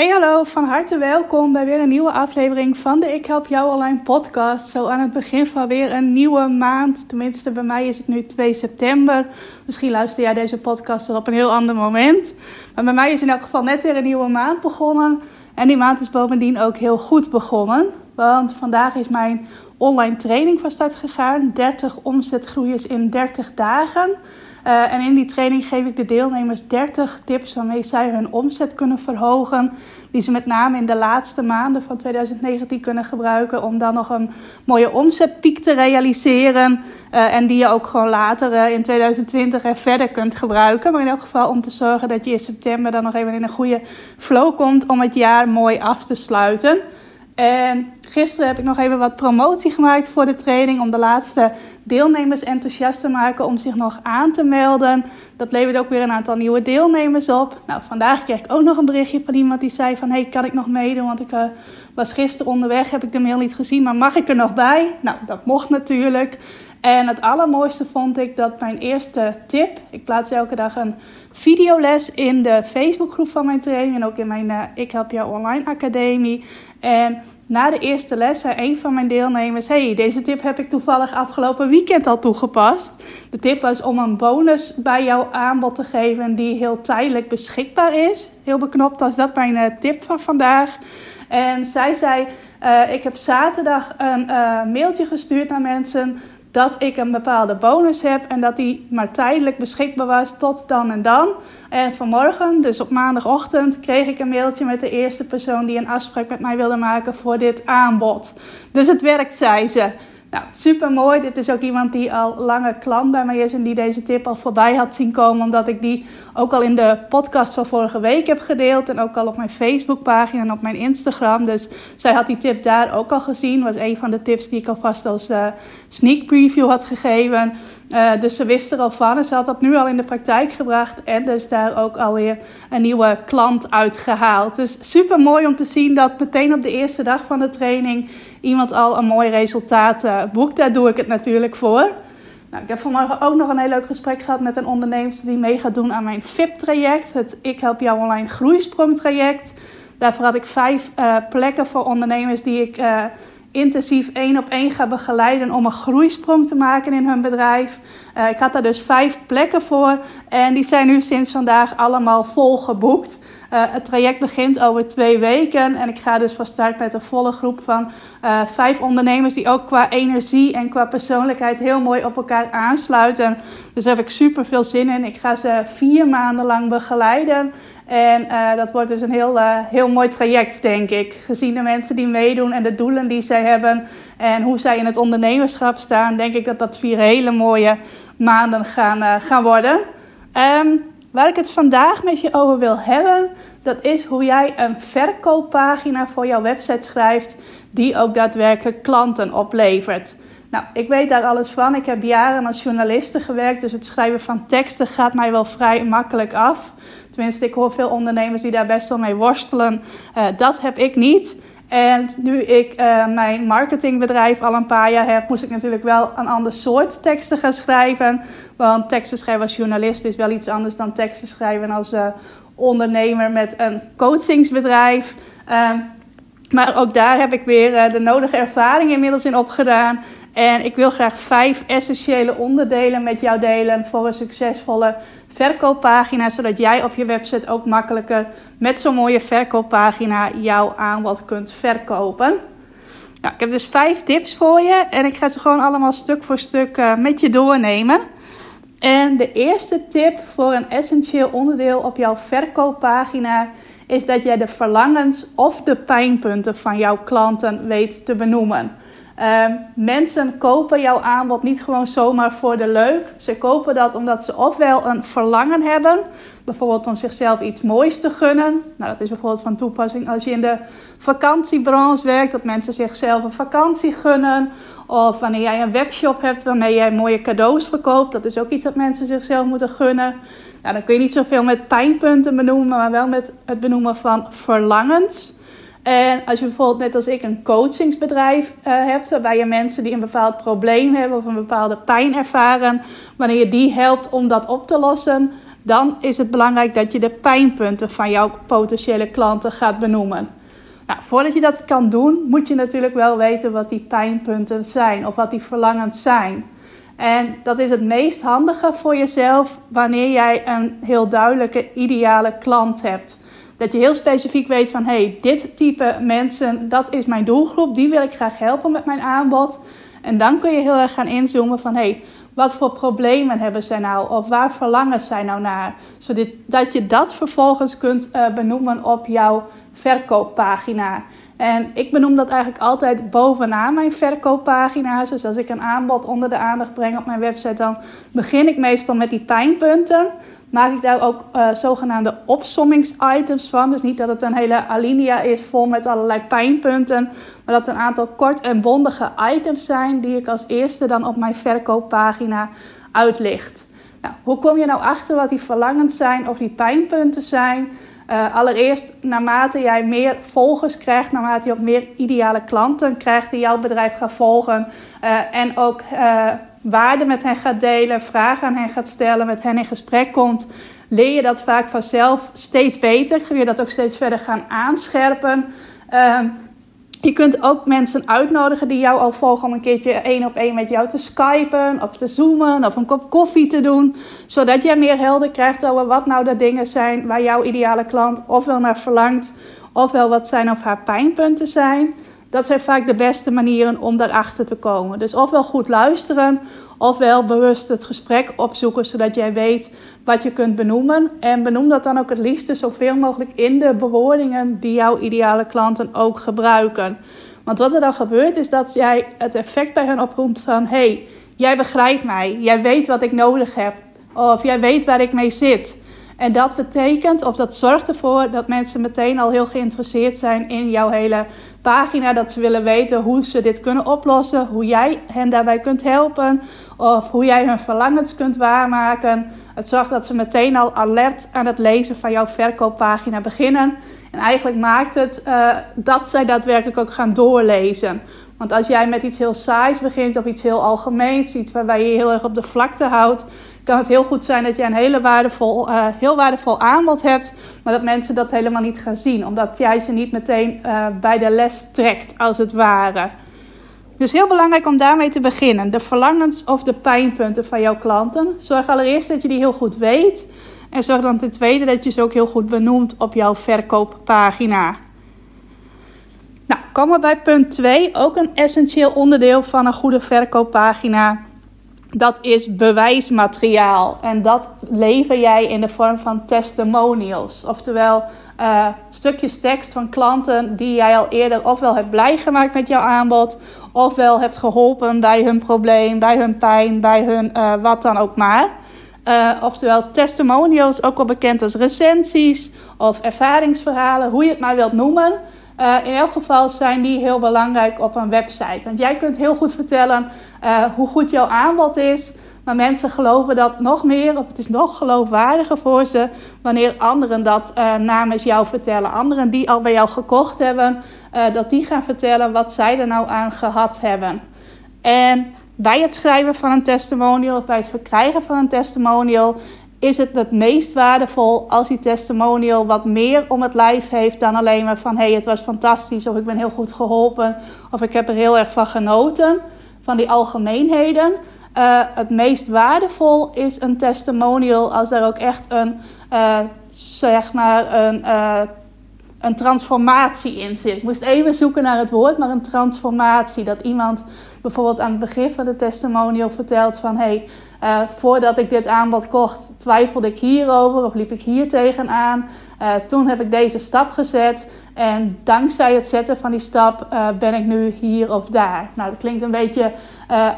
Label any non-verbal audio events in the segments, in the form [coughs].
Hey hallo, van harte welkom bij weer een nieuwe aflevering van de Ik Help Jou Online podcast. Zo aan het begin van weer een nieuwe maand. Tenminste, bij mij is het nu 2 september. Misschien luister jij deze podcast wel op een heel ander moment. Maar bij mij is in elk geval net weer een nieuwe maand begonnen. En die maand is bovendien ook heel goed begonnen. Want vandaag is mijn online training van start gegaan. 30 omzetgroeiers in 30 dagen. Uh, en in die training geef ik de deelnemers 30 tips waarmee zij hun omzet kunnen verhogen. Die ze met name in de laatste maanden van 2019 kunnen gebruiken om dan nog een mooie omzetpiek te realiseren. Uh, en die je ook gewoon later uh, in 2020 er verder kunt gebruiken. Maar in elk geval om te zorgen dat je in september dan nog even in een goede flow komt om het jaar mooi af te sluiten. En gisteren heb ik nog even wat promotie gemaakt voor de training om de laatste deelnemers enthousiast te maken om zich nog aan te melden. Dat levert ook weer een aantal nieuwe deelnemers op. Nou, vandaag kreeg ik ook nog een berichtje van iemand die zei van hey, kan ik nog meedoen? Want ik uh, was gisteren onderweg, heb ik de mail niet gezien, maar mag ik er nog bij? Nou, dat mocht natuurlijk. En het allermooiste vond ik dat mijn eerste tip, ik plaats elke dag een videoles in de Facebookgroep van mijn training en ook in mijn uh, Ik Help Jou Online Academie. En na de eerste les zei een van mijn deelnemers: Hey, deze tip heb ik toevallig afgelopen weekend al toegepast. De tip was om een bonus bij jouw aanbod te geven die heel tijdelijk beschikbaar is. Heel beknopt was dat mijn uh, tip van vandaag. En zij zei: uh, Ik heb zaterdag een uh, mailtje gestuurd naar mensen dat ik een bepaalde bonus heb en dat die maar tijdelijk beschikbaar was tot dan en dan. En vanmorgen, dus op maandagochtend, kreeg ik een mailtje met de eerste persoon die een afspraak met mij wilde maken voor dit aanbod. Dus het werkt, zei ze. Nou, super mooi. Dit is ook iemand die al lange klant bij mij is en die deze tip al voorbij had zien komen, omdat ik die ook al in de podcast van vorige week heb gedeeld en ook al op mijn Facebookpagina en op mijn Instagram. Dus zij had die tip daar ook al gezien. Was een van de tips die ik alvast als uh, sneak preview had gegeven. Uh, dus ze wist er al van en ze had dat nu al in de praktijk gebracht en dus daar ook alweer een nieuwe klant uitgehaald. Dus super mooi om te zien dat meteen op de eerste dag van de training iemand al een mooi resultaat uh, boekt. Daar doe ik het natuurlijk voor. Nou, ik heb vanmorgen ook nog een heel leuk gesprek gehad met een ondernemer die mee gaat doen aan mijn VIP-traject. Het Ik Help Jou Online Groeisprong-traject. Daarvoor had ik vijf uh, plekken voor ondernemers die ik uh, intensief één op één ga begeleiden om een groeisprong te maken in hun bedrijf. Uh, ik had daar dus vijf plekken voor en die zijn nu sinds vandaag allemaal vol geboekt. Uh, het traject begint over twee weken en ik ga dus van start met een volle groep van uh, vijf ondernemers die ook qua energie en qua persoonlijkheid heel mooi op elkaar aansluiten. Dus daar heb ik super veel zin in. Ik ga ze vier maanden lang begeleiden. En uh, dat wordt dus een heel, uh, heel mooi traject, denk ik. Gezien de mensen die meedoen en de doelen die zij hebben en hoe zij in het ondernemerschap staan, denk ik dat dat vier hele mooie maanden gaan, uh, gaan worden. Um, waar ik het vandaag met je over wil hebben, dat is hoe jij een verkooppagina voor jouw website schrijft die ook daadwerkelijk klanten oplevert. Nou, ik weet daar alles van. Ik heb jaren als journaliste gewerkt, dus het schrijven van teksten gaat mij wel vrij makkelijk af. Tenminste, ik hoor veel ondernemers die daar best wel mee worstelen. Uh, dat heb ik niet. En nu ik uh, mijn marketingbedrijf al een paar jaar heb, moest ik natuurlijk wel een ander soort teksten gaan schrijven. Want teksten schrijven als journalist is wel iets anders dan teksten schrijven als uh, ondernemer met een coachingsbedrijf. Uh, maar ook daar heb ik weer de nodige ervaring inmiddels in opgedaan. En ik wil graag vijf essentiële onderdelen met jou delen voor een succesvolle verkooppagina, zodat jij op je website ook makkelijker met zo'n mooie verkooppagina jouw aanbod kunt verkopen. Nou, ik heb dus vijf tips voor je en ik ga ze gewoon allemaal stuk voor stuk uh, met je doornemen. En de eerste tip voor een essentieel onderdeel op jouw verkooppagina is dat jij de verlangens of de pijnpunten van jouw klanten weet te benoemen. Ehm, mensen kopen jouw aanbod niet gewoon zomaar voor de leuk. Ze kopen dat omdat ze ofwel een verlangen hebben, bijvoorbeeld om zichzelf iets moois te gunnen. Nou, dat is bijvoorbeeld van toepassing als je in de vakantiebranche werkt, dat mensen zichzelf een vakantie gunnen. Of wanneer jij een webshop hebt waarmee jij mooie cadeaus verkoopt, dat is ook iets dat mensen zichzelf moeten gunnen. Nou, dan kun je niet zoveel met pijnpunten benoemen, maar wel met het benoemen van verlangens. En als je bijvoorbeeld net als ik een coachingsbedrijf uh, hebt, waarbij je mensen die een bepaald probleem hebben of een bepaalde pijn ervaren, wanneer je die helpt om dat op te lossen, dan is het belangrijk dat je de pijnpunten van jouw potentiële klanten gaat benoemen. Nou, voordat je dat kan doen, moet je natuurlijk wel weten wat die pijnpunten zijn of wat die verlangens zijn. En dat is het meest handige voor jezelf wanneer jij een heel duidelijke ideale klant hebt. Dat je heel specifiek weet van hey, dit type mensen, dat is mijn doelgroep, die wil ik graag helpen met mijn aanbod. En dan kun je heel erg gaan inzoomen van hey, wat voor problemen hebben zij nou? Of waar verlangen zij nou naar? Zodat je dat vervolgens kunt uh, benoemen op jouw verkooppagina. En ik benoem dat eigenlijk altijd bovenaan mijn verkooppagina's. Dus als ik een aanbod onder de aandacht breng op mijn website, dan begin ik meestal met die pijnpunten maak ik daar ook uh, zogenaamde opsommingsitems van. Dus niet dat het een hele alinea is vol met allerlei pijnpunten, maar dat een aantal kort en bondige items zijn die ik als eerste dan op mijn verkooppagina uitlicht. Nou, hoe kom je nou achter wat die verlangens zijn of die pijnpunten zijn? Uh, allereerst, naarmate jij meer volgers krijgt, naarmate je ook meer ideale klanten krijgt die jouw bedrijf gaan volgen uh, en ook waarde met hen gaat delen, vragen aan hen gaat stellen, met hen in gesprek komt, leer je dat vaak vanzelf steeds beter. Kun je dat ook steeds verder gaan aanscherpen. Uh, je kunt ook mensen uitnodigen die jou al volgen om een keertje één op één met jou te skypen of te zoomen of een kop koffie te doen. Zodat jij meer helder krijgt over wat nou de dingen zijn waar jouw ideale klant ofwel naar verlangt, ofwel wat zijn of haar pijnpunten zijn. Dat zijn vaak de beste manieren om daarachter te komen. Dus ofwel goed luisteren, ofwel bewust het gesprek opzoeken, zodat jij weet wat je kunt benoemen. En benoem dat dan ook het liefste zoveel mogelijk in de bewoordingen die jouw ideale klanten ook gebruiken. Want wat er dan gebeurt is dat jij het effect bij hen oproept van... hey, jij begrijpt mij, jij weet wat ik nodig heb. Of jij weet waar ik mee zit. En dat betekent, of dat zorgt ervoor dat mensen meteen al heel geïnteresseerd zijn in jouw hele pagina. Dat ze willen weten hoe ze dit kunnen oplossen, hoe jij hen daarbij kunt helpen, of hoe jij hun verlangens kunt waarmaken. Het zorgt dat ze meteen al alert aan het lezen van jouw verkooppagina beginnen. En eigenlijk maakt het uh, dat zij daadwerkelijk ook gaan doorlezen. Want als jij met iets heel saais begint of iets heel algemeens, iets waarbij je heel erg op de vlakte houdt, kan het heel goed zijn dat je een hele waardevol, uh, heel waardevol aanbod hebt, maar dat mensen dat helemaal niet gaan zien, omdat jij ze niet meteen uh, bij de les trekt, als het ware. Dus heel belangrijk om daarmee te beginnen. De verlangens of de pijnpunten van jouw klanten. Zorg allereerst dat je die heel goed weet. En zorg dan ten tweede dat je ze ook heel goed benoemt op jouw verkooppagina. Nou, komen we bij punt 2. Ook een essentieel onderdeel van een goede verkooppagina dat is bewijsmateriaal. En dat lever jij in de vorm van testimonials. Oftewel uh, stukjes tekst van klanten die jij al eerder ofwel hebt blij gemaakt met jouw aanbod, ofwel hebt geholpen bij hun probleem, bij hun pijn, bij hun uh, wat dan ook maar. Uh, oftewel testimonials, ook wel bekend als recensies of ervaringsverhalen, hoe je het maar wilt noemen. Uh, in elk geval zijn die heel belangrijk op een website. Want jij kunt heel goed vertellen uh, hoe goed jouw aanbod is. Maar mensen geloven dat nog meer, of het is nog geloofwaardiger voor ze, wanneer anderen dat uh, namens jou vertellen. Anderen die al bij jou gekocht hebben, dat die gaan vertellen wat zij er nou aan gehad hebben. En bij het schrijven van een testimonial, of bij het verkrijgen van een testimonial, is het het meest waardevol als die testimonial wat meer om het lijf heeft dan alleen maar van hey, het was fantastisch of ik ben heel goed geholpen of ik heb er heel erg van genoten van die algemeenheden. Uh, het meest waardevol is een testimonial als daar ook echt een, uh, zeg maar, een, uh, een transformatie in zit. Ik moest even zoeken naar het woord, maar een transformatie. Dat iemand bijvoorbeeld aan het begin van de testimonial vertelt van hey, uh, voordat ik dit aanbod kocht, twijfelde ik hierover of liep ik hier tegenaan. Uh, toen heb ik deze stap gezet en dankzij het zetten van die stap uh, ben ik nu hier of daar. Nou, dat klinkt een beetje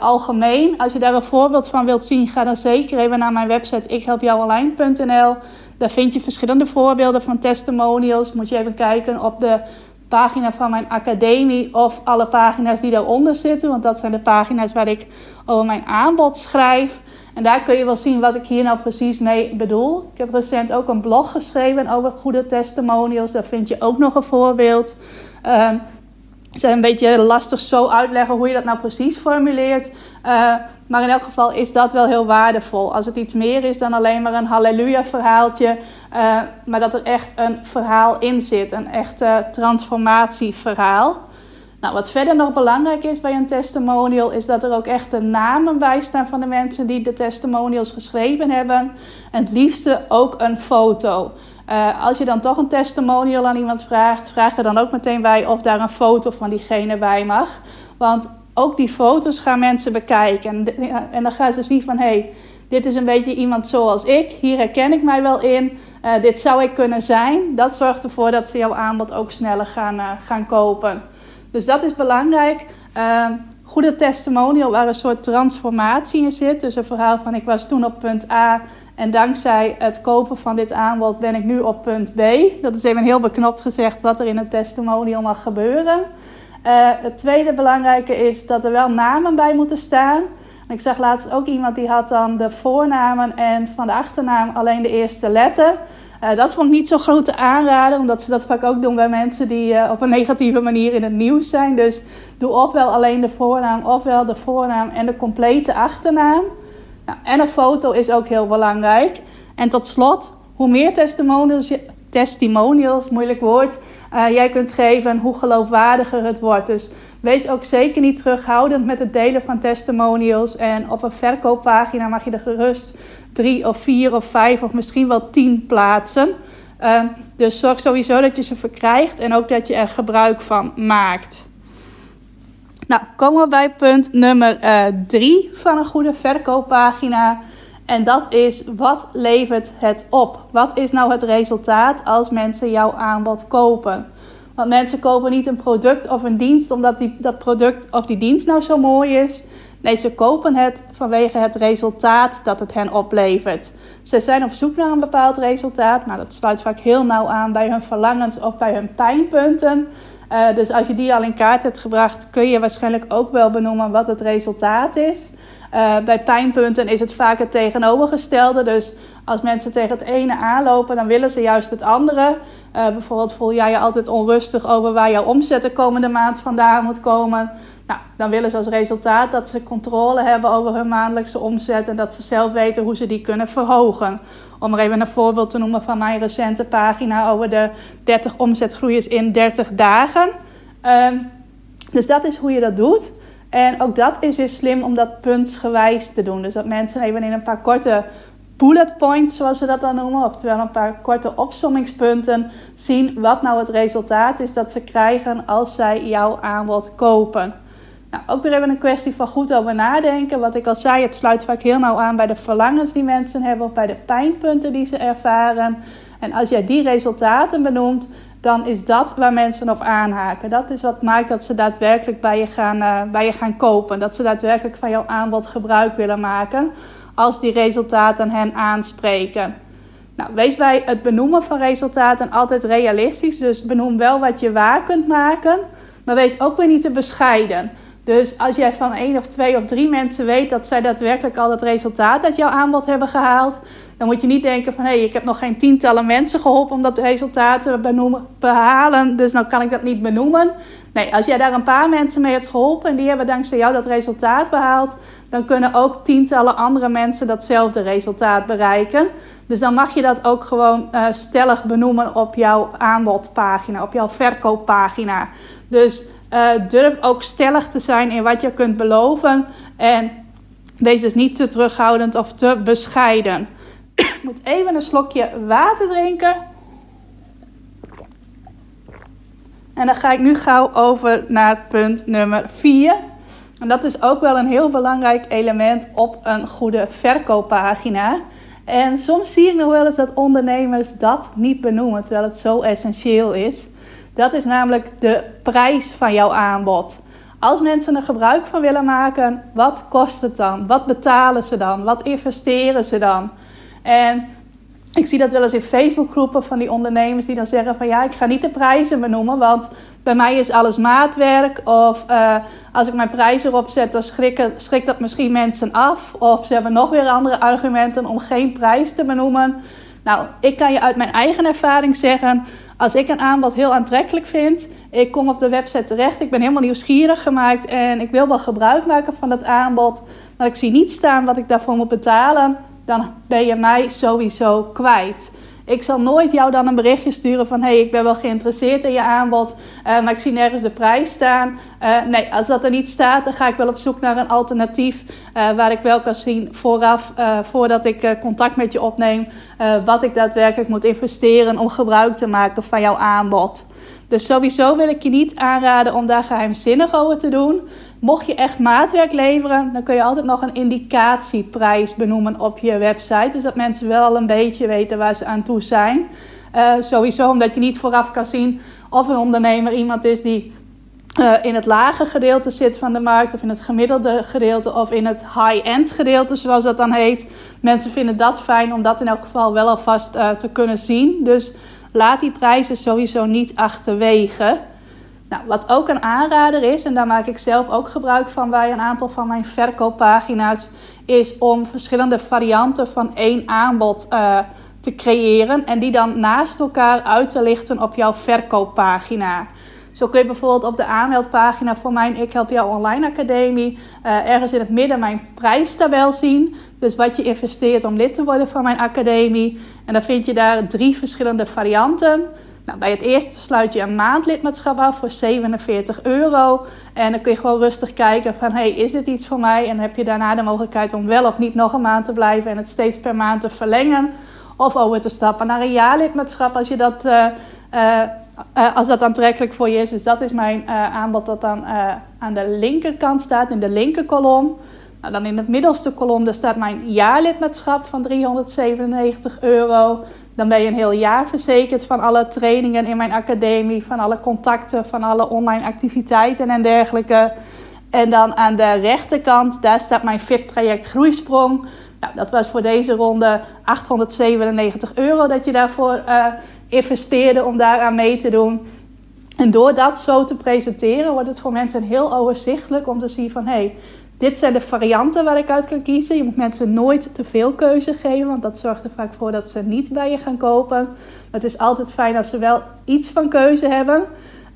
algemeen. Als je daar een voorbeeld van wilt zien, ga dan zeker even naar mijn website ikhelpjouonline.nl. Daar vind je verschillende voorbeelden van testimonials. Moet je even kijken op de pagina van mijn academie of alle pagina's die daaronder zitten. Want dat zijn de pagina's waar ik over mijn aanbod schrijf. En daar kun je wel zien wat ik hier nou precies mee bedoel. Ik heb recent ook een blog geschreven over goede testimonials. Daar vind je ook nog een voorbeeld. Um, het is een beetje lastig zo uitleggen hoe je dat nou precies formuleert. Uh, maar in elk geval is dat wel heel waardevol. Als het iets meer is dan alleen maar een halleluja verhaaltje. Uh, maar dat er echt een verhaal in zit. Een echte transformatieverhaal. Nou, wat verder nog belangrijk is bij een testimonial, is dat er ook echt de namen bij staan van de mensen die de testimonials geschreven hebben. En het liefste ook een foto. Uh, als je dan toch een testimonial aan iemand vraagt, vraag er dan ook meteen bij of daar een foto van diegene bij mag. Want ook die foto's gaan mensen bekijken. En, en dan gaan ze zien van hé, hey, dit is een beetje iemand zoals ik. Hier herken ik mij wel in. Uh, dit zou ik kunnen zijn. Dat zorgt ervoor dat ze jouw aanbod ook sneller gaan, uh, gaan kopen. Dus dat is belangrijk. Uh, goede testimonial waar een soort transformatie in zit. Dus een verhaal van ik was toen op punt A en dankzij het kopen van dit aanbod ben ik nu op punt B. Dat is even heel beknopt gezegd wat er in een testimonial mag gebeuren. Uh, het tweede belangrijke is dat er wel namen bij moeten staan. Ik zag laatst ook iemand die had dan de voornamen en van de achternaam alleen de eerste letter. Uh, dat vond ik niet zo'n grote aanrader, omdat ze dat vaak ook doen bij mensen die uh, op een negatieve manier in het nieuws zijn. Dus doe ofwel alleen de voornaam, ofwel de voornaam en de complete achternaam. Nou, en een foto is ook heel belangrijk. En tot slot, hoe meer testimonials, testimonials moeilijk woord, uh, jij kunt geven, hoe geloofwaardiger het wordt. Dus wees ook zeker niet terughoudend met het delen van testimonials. En op een verkooppagina mag je er gerust drie of vier of vijf of misschien wel tien plaatsen. Uh, dus zorg sowieso dat je ze verkrijgt en ook dat je er gebruik van maakt. Nou, komen we bij punt nummer 3 uh, van een goede verkooppagina. En dat is, wat levert het op? Wat is nou het resultaat als mensen jouw aanbod kopen? Want mensen kopen niet een product of een dienst omdat die, dat product of die dienst nou zo mooi is. Nee, ze kopen het vanwege het resultaat dat het hen oplevert. Ze zijn op zoek naar een bepaald resultaat. Nou, dat sluit vaak heel nauw aan bij hun verlangens of bij hun pijnpunten. Uh, dus als je die al in kaart hebt gebracht, kun je waarschijnlijk ook wel benoemen wat het resultaat is. Uh, bij pijnpunten is het vaak het tegenovergestelde. Dus als mensen tegen het ene aanlopen, dan willen ze juist het andere. Uh, bijvoorbeeld voel jij je altijd onrustig over waar jouw omzet de komende maand vandaan moet komen. Nou, dan willen ze als resultaat dat ze controle hebben over hun maandelijkse omzet en dat ze zelf weten hoe ze die kunnen verhogen. Om er even een voorbeeld te noemen van mijn recente pagina over de 30 omzetgroeiers in 30 dagen. Um, dus dat is hoe je dat doet. En ook dat is weer slim om dat puntsgewijs te doen. Dus dat mensen even in een paar korte bullet points, zoals ze dat dan noemen, oftewel een paar korte opsommingspunten, zien wat nou het resultaat is dat ze krijgen als zij jouw aanbod kopen. Nou, ook weer even een kwestie van goed over nadenken. Wat ik al zei, het sluit vaak heel nauw aan bij de verlangens die mensen hebben of bij de pijnpunten die ze ervaren. En als jij die resultaten benoemt, dan is dat waar mensen op aanhaken. Dat is wat maakt dat ze daadwerkelijk bij je gaan, uh, bij je gaan kopen. Dat ze daadwerkelijk van jouw aanbod gebruik willen maken als die resultaten hen aanspreken. Nou, wees bij het benoemen van resultaten altijd realistisch. Dus benoem wel wat je waar kunt maken, maar wees ook weer niet te bescheiden. Dus als jij van één of twee of drie mensen weet dat zij daadwerkelijk al het resultaat uit jouw aanbod hebben gehaald, dan moet je niet denken van hé, hey, ik heb nog geen tientallen mensen geholpen om dat resultaat te benoemen, behalen, dus nou kan ik dat niet benoemen. Nee, als jij daar een paar mensen mee hebt geholpen en die hebben dankzij jou dat resultaat behaald, dan kunnen ook tientallen andere mensen datzelfde resultaat bereiken. Dus dan mag je dat ook gewoon uh, stellig benoemen op jouw aanbodpagina, op jouw verkooppagina. Dus uh, durf ook stellig te zijn in wat je kunt beloven. En wees dus niet te terughoudend of te bescheiden. Ik moet even een slokje water drinken. En dan ga ik nu gauw over naar punt nummer 4. En dat is ook wel een heel belangrijk element op een goede verkooppagina. En soms zie ik nog wel eens dat ondernemers dat niet benoemen, terwijl het zo essentieel is. Dat is namelijk de prijs van jouw aanbod. Als mensen er gebruik van willen maken, wat kost het dan? Wat betalen ze dan? Wat investeren ze dan? En ik zie dat wel eens in Facebookgroepen van die ondernemers die dan zeggen van ja, ik ga niet de prijzen benoemen, want bij mij is alles maatwerk. Of uh, als ik mijn prijs erop zet, dan schrikken, schrikt dat misschien mensen af. Of ze hebben nog weer andere argumenten om geen prijs te benoemen. Nou, ik kan je uit mijn eigen ervaring zeggen, als ik een aanbod heel aantrekkelijk vind, ik kom op de website terecht, ik ben helemaal nieuwsgierig gemaakt en ik wil wel gebruik maken van dat aanbod, maar ik zie niet staan wat ik daarvoor moet betalen, dan ben je mij sowieso kwijt. Ik zal nooit jou dan een berichtje sturen van: hey, ik ben wel geïnteresseerd in je aanbod, uh, maar ik zie nergens de prijs staan. Uh, nee, als dat er niet staat, dan ga ik wel op zoek naar een alternatief uh, waar ik wel kan zien vooraf, voordat ik contact met je opneem, wat ik daadwerkelijk moet investeren om gebruik te maken van jouw aanbod. Dus sowieso wil ik je niet aanraden om daar geheimzinnig over te doen. Mocht je echt maatwerk leveren, dan kun je altijd nog een indicatieprijs benoemen op je website. Dus dat mensen wel een beetje weten waar ze aan toe zijn. Uh, sowieso omdat je niet vooraf kan zien of een ondernemer iemand is die uh, in het lage gedeelte zit van de markt, of in het gemiddelde gedeelte, of in het high-end gedeelte, zoals dat dan heet. Mensen vinden dat fijn om dat in elk geval wel alvast uh, te kunnen zien. Dus laat die prijzen sowieso niet achterwege. Nou, wat ook een aanrader is, en daar maak ik zelf ook gebruik van bij een aantal van mijn verkooppagina's, is om verschillende varianten van één aanbod uh, te creëren en die dan naast elkaar uit te lichten op jouw verkooppagina. Zo kun je bijvoorbeeld op de aanmeldpagina voor mijn Ik Help Jou Online Academie uh, ergens in het midden mijn prijstabel zien. Dus wat je investeert om lid te worden van mijn academie. En dan vind je daar drie verschillende varianten. Nou, bij het eerste sluit je een maandlidmaatschap af voor 47 euro. En dan kun je gewoon rustig kijken van, hey, is dit iets voor mij? En heb je daarna de mogelijkheid om wel of niet nog een maand te blijven en het steeds per maand te verlengen. Of over te stappen naar een jaarlidmaatschap als, je dat, uh, uh, als dat aantrekkelijk voor je is. Dus dat is mijn aanbod dat dan aan de linkerkant staat, in de linkerkolom. Nou, dan in het middelste kolom daar staat mijn jaarlidmaatschap van 397 euro. Dan ben je een heel jaar verzekerd van alle trainingen in mijn academie, van alle contacten, van alle online activiteiten en dergelijke. En dan aan de rechterkant, daar staat mijn VIP-traject Groeisprong. Nou, dat was voor deze ronde 897 euro dat je daarvoor uh, investeerde om daaraan mee te doen. En door dat zo te presenteren, wordt het voor mensen heel overzichtelijk om te zien van hé, hey, dit zijn de varianten waar ik uit kan kiezen. Je moet mensen nooit te veel keuze geven, want dat zorgt er vaak voor dat ze niet bij je gaan kopen. het is altijd fijn als ze wel iets van keuze hebben.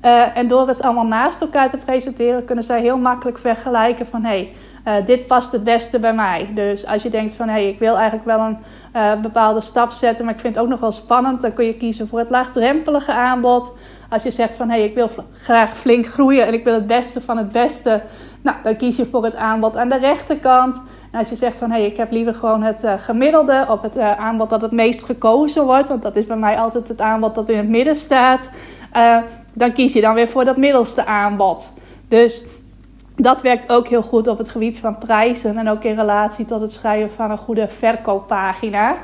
Uh, en door het allemaal naast elkaar te presenteren, kunnen zij heel makkelijk vergelijken van hé, hey, uh, dit past het beste bij mij. Dus als je denkt van hey, ik wil eigenlijk wel een uh, bepaalde stap zetten, maar ik vind het ook nog wel spannend, dan kun je kiezen voor het laagdrempelige aanbod. Als je zegt van hé, hey, ik wil graag flink groeien en ik wil het beste van het beste, nou, dan kies je voor het aanbod aan de rechterkant. En als je zegt van hé, hey, ik heb liever gewoon het uh, gemiddelde op het uh, aanbod dat het meest gekozen wordt, want dat is bij mij altijd het aanbod dat in het midden staat, uh, dan kies je dan weer voor dat middelste aanbod. Dus dat werkt ook heel goed op het gebied van prijzen en ook in relatie tot het schrijven van een goede verkooppagina.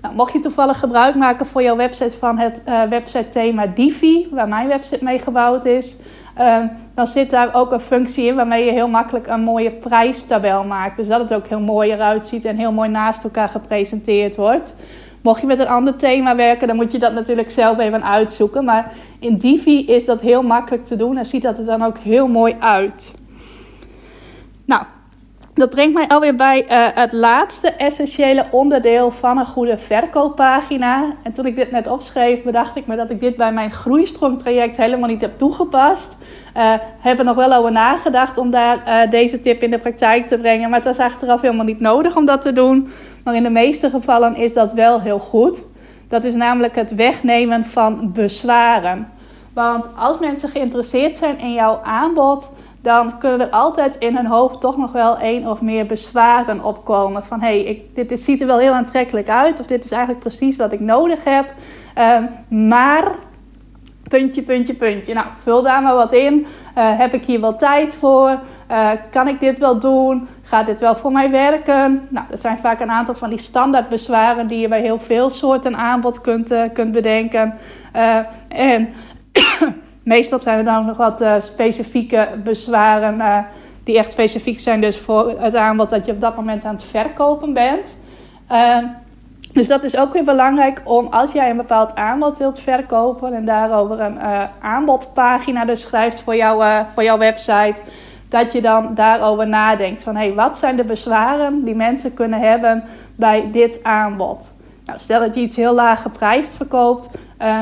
Nou, mocht je toevallig gebruik maken voor jouw website van het uh, website thema Divi, waar mijn website mee gebouwd is, uh, dan zit daar ook een functie in waarmee je heel makkelijk een mooie prijstabel maakt. Dus dat het ook heel mooi eruit ziet en heel mooi naast elkaar gepresenteerd wordt. Mocht je met een ander thema werken, dan moet je dat natuurlijk zelf even uitzoeken. Maar in Divi is dat heel makkelijk te doen en ziet dat er dan ook heel mooi uit. Nou, dat brengt mij alweer bij uh, het laatste essentiële onderdeel van een goede verkooppagina. En toen ik dit net opschreef, bedacht ik me dat ik dit bij mijn groeisprongtraject helemaal niet heb toegepast. Uh, heb er nog wel over nagedacht om daar uh, deze tip in de praktijk te brengen. Maar het was achteraf helemaal niet nodig om dat te doen. Maar in de meeste gevallen is dat wel heel goed. Dat is namelijk het wegnemen van bezwaren. Want als mensen geïnteresseerd zijn in jouw aanbod dan kunnen er altijd in hun hoofd toch nog wel één of meer bezwaren opkomen. Van hé, hey, dit, ziet er wel heel aantrekkelijk uit, of dit is eigenlijk precies wat ik nodig heb. Um, maar, puntje, puntje, puntje. Nou, vul daar maar wat in. Uh, heb ik hier wel tijd voor? Uh, kan ik dit wel doen? Gaat dit wel voor mij werken? Nou, dat zijn vaak een aantal van die standaard bezwaren die je bij heel veel soorten aanbod kunt, uh, kunt bedenken. En meestal zijn er dan ook nog wat specifieke bezwaren die echt specifiek zijn dus voor het aanbod dat je op dat moment aan het verkopen bent. Dus dat is ook weer belangrijk om als jij een bepaald aanbod wilt verkopen en daarover een uh, aanbodpagina dus schrijft voor, jou, voor jouw website, dat je dan daarover nadenkt van hey, wat zijn de bezwaren die mensen kunnen hebben bij dit aanbod? Nou, stel dat je iets heel laag geprijsd verkoopt, uh,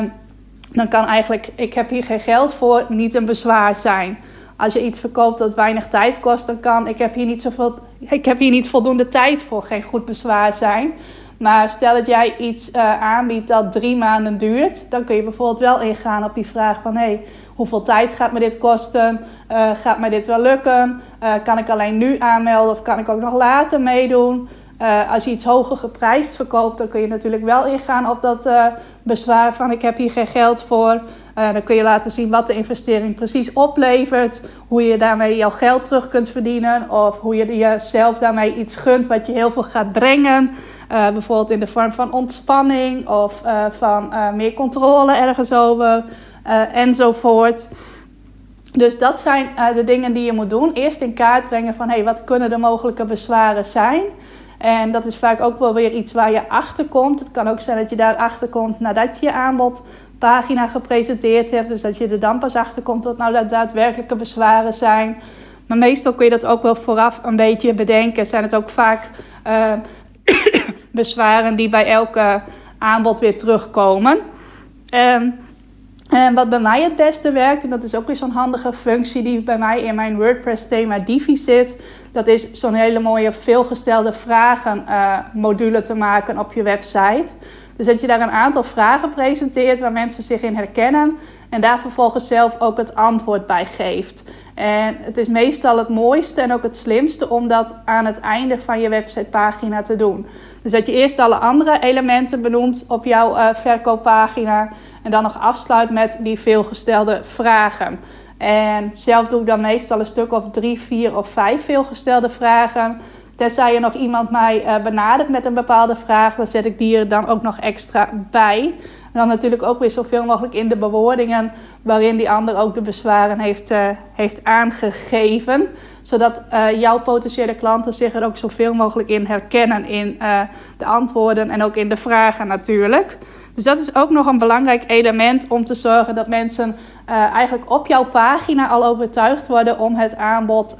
dan kan eigenlijk ik heb hier geen geld voor niet een bezwaar zijn. Als je iets verkoopt dat weinig tijd kost, dan kan ik heb hier niet zoveel, ik heb hier niet voldoende tijd voor geen goed bezwaar zijn. Maar stel dat jij iets uh, aanbiedt dat drie maanden duurt, dan kun je bijvoorbeeld wel ingaan op die vraag van hé, hey, hoeveel tijd gaat me dit kosten? Uh, gaat me dit wel lukken? Uh, kan ik alleen nu aanmelden of kan ik ook nog later meedoen? als je iets hoger geprijsd verkoopt, dan kun je natuurlijk wel ingaan op dat bezwaar van ik heb hier geen geld voor. dan kun je laten zien wat de investering precies oplevert. Hoe je daarmee jouw geld terug kunt verdienen. Of hoe je jezelf daarmee iets gunt wat je heel veel gaat brengen. Uh, bijvoorbeeld in de vorm van ontspanning of uh, van meer controle ergens over enzovoort. Dus dat zijn de dingen die je moet doen. Eerst in kaart brengen van hey, wat kunnen de mogelijke bezwaren zijn. En dat is vaak ook wel weer iets waar je achter komt. Het kan ook zijn dat je daar achter komt nadat je je aanbodpagina gepresenteerd hebt. Dus dat je er dan pas achter komt wat nou de daadwerkelijke bezwaren zijn. Maar meestal kun je dat ook wel vooraf een beetje bedenken. Zijn het ook vaak [coughs] bezwaren die bij elke aanbod weer terugkomen. Ehm, en wat bij mij het beste werkt, en dat is ook weer zo'n handige functie die bij mij in mijn WordPress thema Divi zit, dat is zo'n hele mooie veelgestelde vragen uh, module te maken op je website. Dus dat je daar een aantal vragen presenteert waar mensen zich in herkennen en daar vervolgens zelf ook het antwoord bij geeft. En het is meestal het mooiste en ook het slimste om dat aan het einde van je websitepagina te doen. Dus dat je eerst alle andere elementen benoemt op jouw uh, verkooppagina en dan nog afsluit met die veelgestelde vragen. En zelf doe ik dan meestal een stuk of drie, vier of vijf veelgestelde vragen. Tenzij er nog iemand mij uh, benadert met een bepaalde vraag, dan zet ik die er dan ook nog extra bij. En dan natuurlijk ook weer zoveel mogelijk in de bewoordingen waarin die ander ook de bezwaren heeft, uh, heeft aangegeven. Zodat uh, jouw potentiële klanten zich er ook zoveel mogelijk in herkennen in uh, de antwoorden en ook in de vragen natuurlijk. Dus dat is ook nog een belangrijk element om te zorgen dat mensen eigenlijk op jouw pagina al overtuigd worden om het aanbod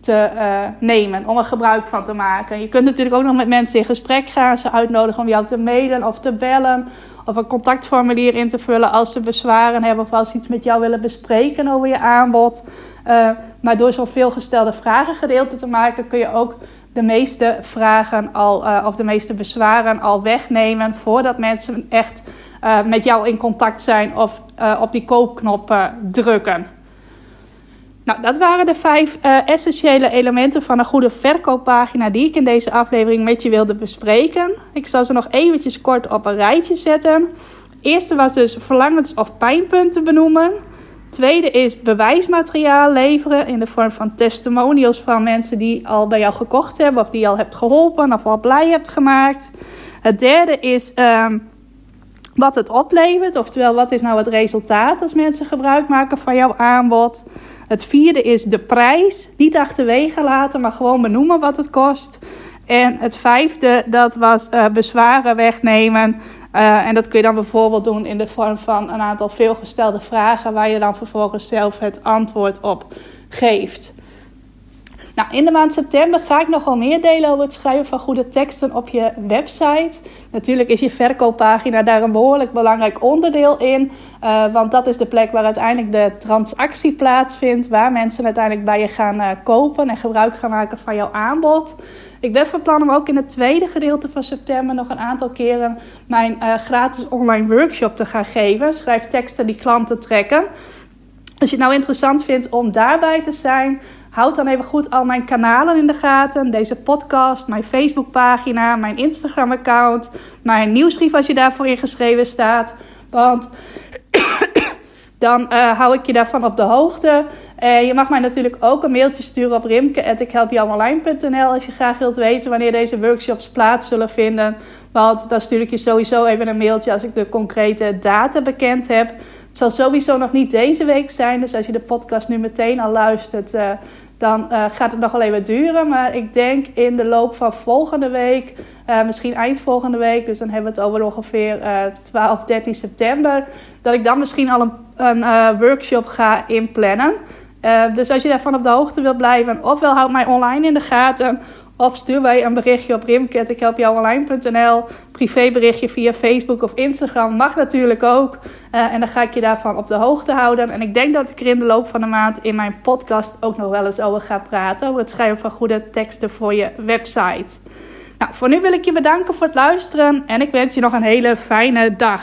te nemen, om er gebruik van te maken. Je kunt natuurlijk ook nog met mensen in gesprek gaan, ze uitnodigen om jou te mailen of te bellen of een contactformulier in te vullen als ze bezwaren hebben of als ze iets met jou willen bespreken over je aanbod. Uh, maar door zo'n veelgestelde vragen gedeelte te maken kun je ook de meeste vragen al, uh, of de meeste bezwaren al wegnemen voordat mensen echt uh, met jou in contact zijn of op die koopknop drukken. Nou, dat waren de vijf uh, essentiële elementen van een goede verkooppagina die ik in deze aflevering met je wilde bespreken. Ik zal ze nog eventjes kort op een rijtje zetten. Eerste was dus verlangens of pijnpunten benoemen. Tweede is bewijsmateriaal leveren in de vorm van testimonials van mensen die al bij jou gekocht hebben of die je al hebt geholpen of al blij hebt gemaakt. Het derde is um, wat het oplevert, oftewel wat is nou het resultaat als mensen gebruik maken van jouw aanbod. Het vierde is de prijs. Niet achterwege laten, maar gewoon benoemen wat het kost. En het vijfde, dat was uh, bezwaren wegnemen. Uh, en dat kun je dan bijvoorbeeld doen in de vorm van een aantal veelgestelde vragen, waar je dan vervolgens zelf het antwoord op geeft. Nou, in de maand september ga ik nogal meer delen over het schrijven van goede teksten op je website. Natuurlijk is je verkooppagina daar een behoorlijk belangrijk onderdeel in. Uh, want dat is de plek waar uiteindelijk de transactie plaatsvindt. Waar mensen uiteindelijk bij je gaan uh, kopen en gebruik gaan maken van jouw aanbod. Ik ben van plan om ook in het tweede gedeelte van september nog een aantal keren mijn uh, gratis online workshop te gaan geven. Schrijf teksten die klanten trekken. Als je het nou interessant vindt om daarbij te zijn, Houd dan even goed al mijn kanalen in de gaten. Deze podcast, mijn Facebookpagina, mijn Instagram-account, mijn nieuwsbrief als je daarvoor ingeschreven staat. Want [coughs] dan uh, hou ik je daarvan op de hoogte. Je mag mij natuurlijk ook een mailtje sturen op rimke.ikhelpjouonline.nl als je graag wilt weten wanneer deze workshops plaats zullen vinden. Want dan stuur ik je sowieso even een mailtje als ik de concrete data bekend heb. Het zal sowieso nog niet deze week zijn, dus als je de podcast nu meteen al luistert, uh, dan uh, gaat het nog wel even duren. Maar ik denk in de loop van volgende week, uh, misschien eind volgende week, dus dan hebben we het over ongeveer uh, 12, 13 september, dat ik dan misschien al een, een workshop ga inplannen. dus als je daarvan op de hoogte wilt blijven, ofwel houd mij online in de gaten, of stuur mij een berichtje op rimket.ikhelpjouonline.nl. Privéberichtje via Facebook of Instagram mag natuurlijk ook. Uh, en dan ga ik je daarvan op de hoogte houden. En ik denk dat ik er in de loop van de maand in mijn podcast ook nog wel eens over ga praten. Over het schrijven van goede teksten voor je website. Nou, voor nu wil ik je bedanken voor het luisteren. En ik wens je nog een hele fijne dag.